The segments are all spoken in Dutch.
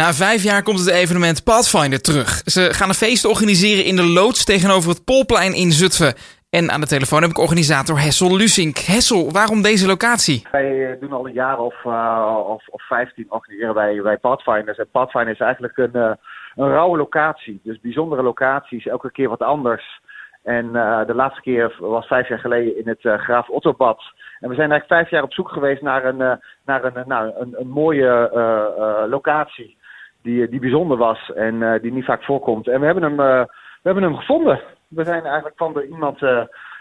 Na vijf jaar komt het evenement Pathfinder terug. Ze gaan een feest organiseren in de loods tegenover het Polplein in Zutphen. En aan de telefoon heb ik organisator Hessel Lusink. Hessel, waarom deze locatie? Wij eh, doen al een jaar of, uh, of, of 15 organiseren wij, wij Pathfinders. En Pathfinder is eigenlijk een, uh, een rauwe locatie. Dus bijzondere locaties, elke keer wat anders. En de laatste keer was vijf jaar geleden in het Graaf Ottobad. En we zijn eigenlijk vijf jaar op zoek geweest naar een, naar een, nou, een, een mooie locatie die, die bijzonder was en die niet vaak voorkomt. En we hebben hem, we hebben hem gevonden. We zijn eigenlijk van de iemand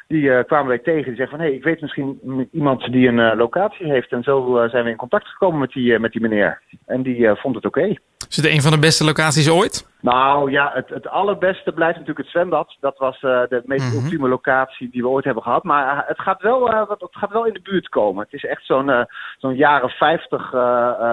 die kwamen wij tegen. Die zegt van hé, hey, ik weet misschien iemand die een locatie heeft. En zo zijn we in contact gekomen met die, met die meneer. En die vond het oké. Is het een van de beste locaties ooit? Nou ja, het, het allerbeste blijft natuurlijk het zwembad. Dat was uh, de meest mm -hmm. ultieme locatie die we ooit hebben gehad. Maar uh, het, gaat wel, uh, het gaat wel in de buurt komen. Het is echt zo'n zo'n jaren 50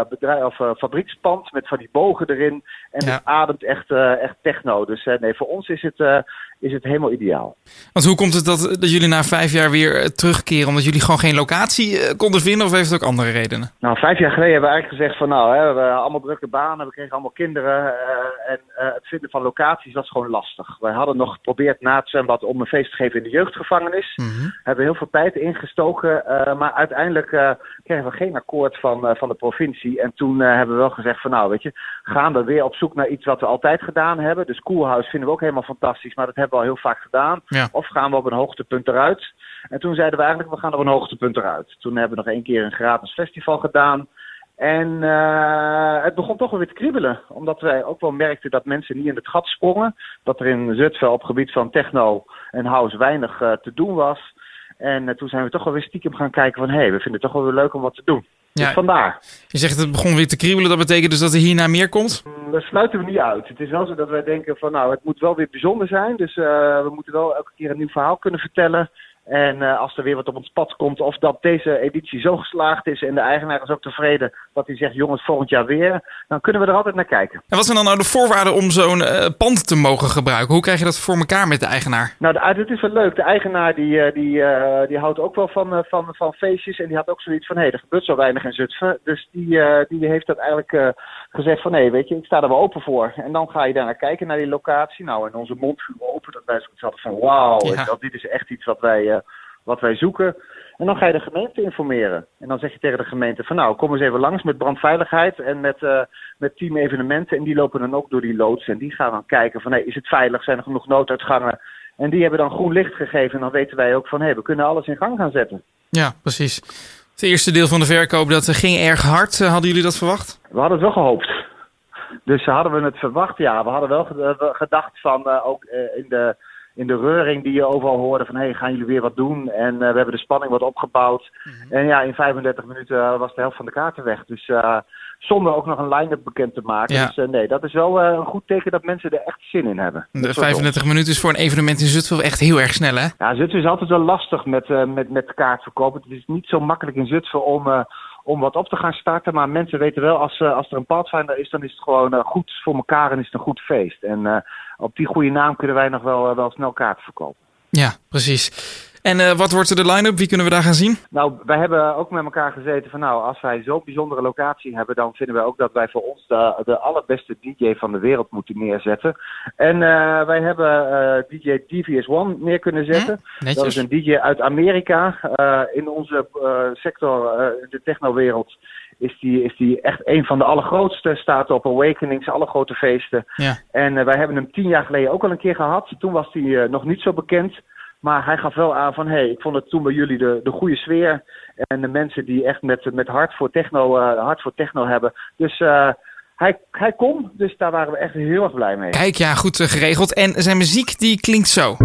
bedrijf, of fabriekspand met van die bogen erin. En ja. het ademt echt, echt techno. Dus nee, voor ons is het, is het helemaal ideaal. Want hoe komt het dat, dat jullie na vijf jaar weer terugkeren? Omdat jullie gewoon geen locatie konden vinden of heeft het ook andere redenen? Nou, vijf jaar geleden hebben we eigenlijk gezegd van nou, hè, we hebben allemaal drukke banen. We kregen allemaal kinderen. en uh, het vinden van locaties was gewoon lastig. Wij hadden nog geprobeerd na het zwembad om een feest te geven in de jeugdgevangenis. Mm -hmm. Hebben heel veel tijd ingestoken, uh, maar uiteindelijk uh, kregen we geen akkoord van, van de provincie. En toen hebben we wel gezegd van nou weet je, gaan we weer op zoek naar iets wat we altijd gedaan hebben. Dus Koelhuis vinden we ook helemaal fantastisch, maar dat hebben we al heel vaak gedaan. Ja. Of gaan we op een hoogtepunt eruit. En toen zeiden we eigenlijk, we gaan op een hoogtepunt eruit. Toen hebben we nog één keer een gratis festival gedaan. En uh, het begon toch weer te kriebelen. Omdat wij ook wel merkten dat mensen niet in het gat sprongen. Dat er in Zutphen op gebied van techno en house weinig uh, te doen was. En uh, toen zijn we toch wel weer stiekem gaan kijken van... hé, hey, we vinden het toch wel weer leuk om wat te doen. Ja, dus vandaar. Je zegt het begon weer te kriebelen. Dat betekent dus dat er hierna meer komt? Dat sluiten we niet uit. Het is wel zo dat wij denken van... nou, het moet wel weer bijzonder zijn. Dus we moeten wel elke keer een nieuw verhaal kunnen vertellen. En uh, als er weer wat op ons pad komt, of dat deze editie zo geslaagd is en de eigenaar is ook tevreden dat hij zegt, jongens, volgend jaar weer, dan kunnen we er altijd naar kijken. En wat zijn dan nou de voorwaarden om zo'n uh, pand te mogen gebruiken? Hoe krijg je dat voor elkaar met de eigenaar? Nou, de, het is wel leuk. De eigenaar die, uh, die, uh, die houdt ook wel van, van, van feestjes en die had ook zoiets van, hé, hey, er gebeurt zo weinig in Zutphen. Dus die, die heeft dat eigenlijk gezegd van, nee, weet je, ik sta er wel open voor. En dan ga je daar naar kijken, naar die locatie. Nou, en onze mond viel open, dat wij zoiets hadden van, wauw, ja. dit is echt iets wat wij wat wij zoeken. En dan ga je de gemeente informeren. En dan zeg je tegen de gemeente van nou, kom eens even langs met brandveiligheid en met, uh, met team evenementen. En die lopen dan ook door die loods en die gaan dan kijken van hey, is het veilig, zijn er genoeg nooduitgangen. En die hebben dan groen licht gegeven en dan weten wij ook van hé, hey, we kunnen alles in gang gaan zetten. Ja, precies. Het eerste deel van de verkoop, dat ging erg hard. Hadden jullie dat verwacht? We hadden het wel gehoopt. Dus hadden we het verwacht, ja. We hadden wel gedacht van uh, ook uh, in de in de reuring die je overal hoorde van... hé, hey, gaan jullie weer wat doen? En uh, we hebben de spanning wat opgebouwd. Mm -hmm. En ja, in 35 minuten was de helft van de kaarten weg. Dus uh, zonder ook nog een line-up bekend te maken. Ja. Dus uh, nee, dat is wel een goed teken dat mensen er echt zin in hebben. De 35 minuten is voor een evenement in Zutphen echt heel erg snel, hè? Ja, Zutphen is altijd wel lastig met, met, met kaartverkopen. Het is niet zo makkelijk in Zutphen om om wat op te gaan starten. Maar mensen weten wel, als, uh, als er een Pathfinder is, dan is het gewoon uh, goed voor elkaar en is het een goed feest. En uh, op die goede naam kunnen wij nog wel, wel snel kaarten verkopen. Ja, precies. En wat wordt er de line-up? Wie kunnen we daar gaan zien? Nou, wij hebben ook met elkaar gezeten van nou, als wij zo'n bijzondere locatie hebben, dan vinden wij ook dat wij voor ons de, de allerbeste DJ van de wereld moeten neerzetten. En wij hebben DJ Devious One neer kunnen zetten. Hm, dat is een DJ uit Amerika. in onze sector, de technowereld, is die, is die echt een van de allergrootste. Staat op Awakenings, alle grote feesten. Ja. En uh, wij hebben hem tien jaar geleden ook al een keer gehad. Toen was hij uh, nog niet zo bekend. Maar hij gaf wel aan van, hé, hey, ik vond het toen bij jullie de, de goede sfeer. En de mensen die echt met, met hart, voor techno, uh, hart voor techno hebben. Dus hij, hij kon, dus daar waren we echt heel erg blij mee. Kijk, ja, goed geregeld. En zijn muziek, die klinkt zo.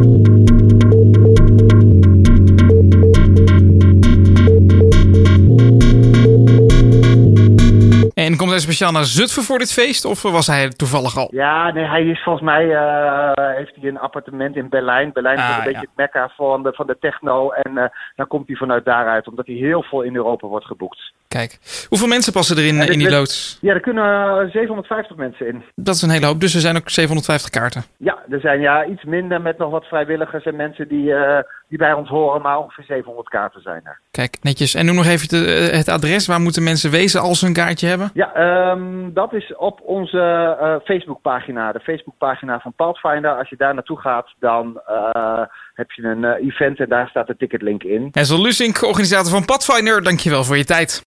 En komt hij speciaal naar Zutphen voor dit feest? Of was hij toevallig al? Ja, nee, hij is volgens mij... Uh, heeft hij een appartement in Berlijn. Berlijn is ah, een ja. beetje het mekka van de, van de techno. En uh, dan komt hij vanuit daaruit. Omdat hij heel veel in Europa wordt geboekt. Kijk, hoeveel mensen passen er in, in die loods? Ja, er kunnen 750 mensen in. Dat is een hele hoop. Dus er zijn ook 750 kaarten. Ja, er zijn ja, iets minder met nog wat vrijwilligers en mensen die, uh, die bij ons horen. Maar ongeveer 700 kaarten zijn er. Kijk, netjes. En noem nog even de, het adres. Waar moeten mensen wezen als ze een kaartje hebben? Ja, Ehm, dat is op onze uh, Facebookpagina, de Facebookpagina van Pathfinder. Als je daar naartoe gaat, dan uh, heb je een uh, event en daar staat de ticketlink in. Hessel Lusink, organisator van Pathfinder, dankjewel voor je tijd.